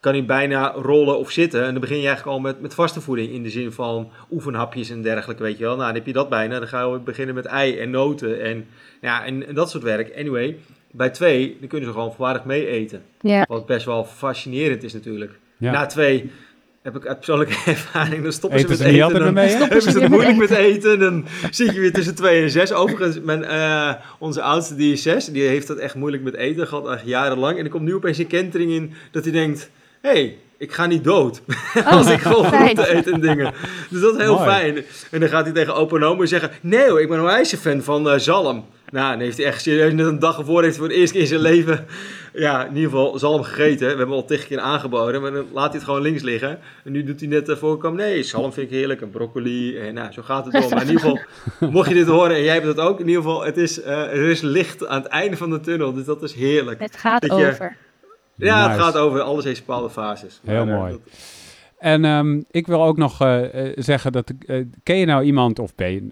kan hij bijna rollen of zitten. En dan begin je eigenlijk al met, met vaste voeding in de zin van oefenhapjes en dergelijke, weet je wel. Nou, dan heb je dat bijna. Dan gaan we beginnen met ei en noten en, ja, en, en dat soort werk. Anyway, bij twee, dan kunnen ze gewoon volwaardig mee eten. Ja. Wat best wel fascinerend is natuurlijk. Ja. Na twee heb ik uit persoonlijke ervaring, dan stoppen Eten ze met eten. Dan mee, hè? Stoppen ze hebben ze het moeilijk met eten. Dan zit je weer tussen twee en zes. Overigens, mijn, uh, onze oudste, die is zes, die heeft dat echt moeilijk met eten gehad, echt jarenlang. En er komt nu opeens een kentering in dat hij denkt, hey, ik ga niet dood. Als ik gewoon fijn. groente eet en dingen. Dus dat is heel Mooi. fijn. En dan gaat hij tegen opa en zeggen, nee hoor, ik ben een wijze fan van uh, zalm. Nou, dan heeft hij echt serieus net een dag ervoor heeft hij voor het eerst keer in zijn leven, ja, in ieder geval zalm gegeten. We hebben al tegen keer aangeboden, maar dan laat hij het gewoon links liggen. En nu doet hij net uh, voorkomen, nee, zalm vind ik heerlijk en broccoli. En nou, zo gaat het door. Maar in ieder geval, mocht je dit horen en jij hebt het ook, in ieder geval, het is, uh, er is licht aan het einde van de tunnel. Dus dat is heerlijk. Het gaat Dat je- Ja, het gaat over, alles heeft bepaalde fases. Heel Maar, mooi. dat- En ehm, ik wil ook nog eh, eh, zeggen dat, eh, ken je nou iemand, of ben je,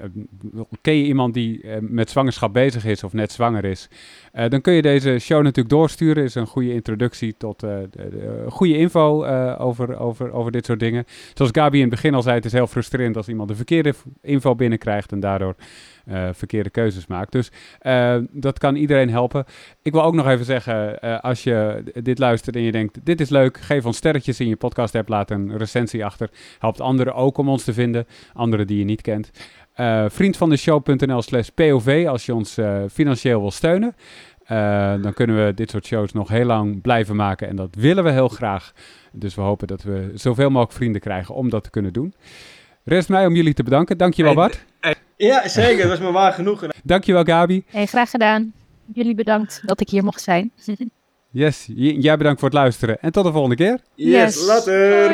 ken je iemand die met zwangerschap bezig is of net zwanger is, dan kun je deze show natuurlijk doorsturen. is een goede introductie tot de, de- goede info over, over, over dit soort dingen. Zoals Gabi in het begin al zei, het is heel frustrerend als iemand de verkeerde info binnenkrijgt en daardoor eh, verkeerde keuzes maakt. Dus eh, dat kan iedereen helpen. Ik wil ook nog even zeggen, eh, als je dit luistert en je denkt, dit is leuk, geef ons sterretjes in je podcast app, laat een recensie achter. Helpt anderen ook om ons te vinden, anderen die je niet kent. Vriendvandeshow.nl slash POV als je ons financieel wil steunen. Dan kunnen we dit soort shows nog heel lang blijven maken en dat willen we heel graag. Dus we hopen dat we zoveel mogelijk vrienden krijgen om dat te kunnen doen. Rest mij om jullie te bedanken. Dankjewel Hey, Bart. Ja, zeker. Dat was me waar genoeg. Dankjewel Gabi. Hey, graag gedaan. Jullie bedankt dat ik hier mocht zijn. Yes, j- jij bedankt voor het luisteren en tot de volgende keer. Yes, Yes. later.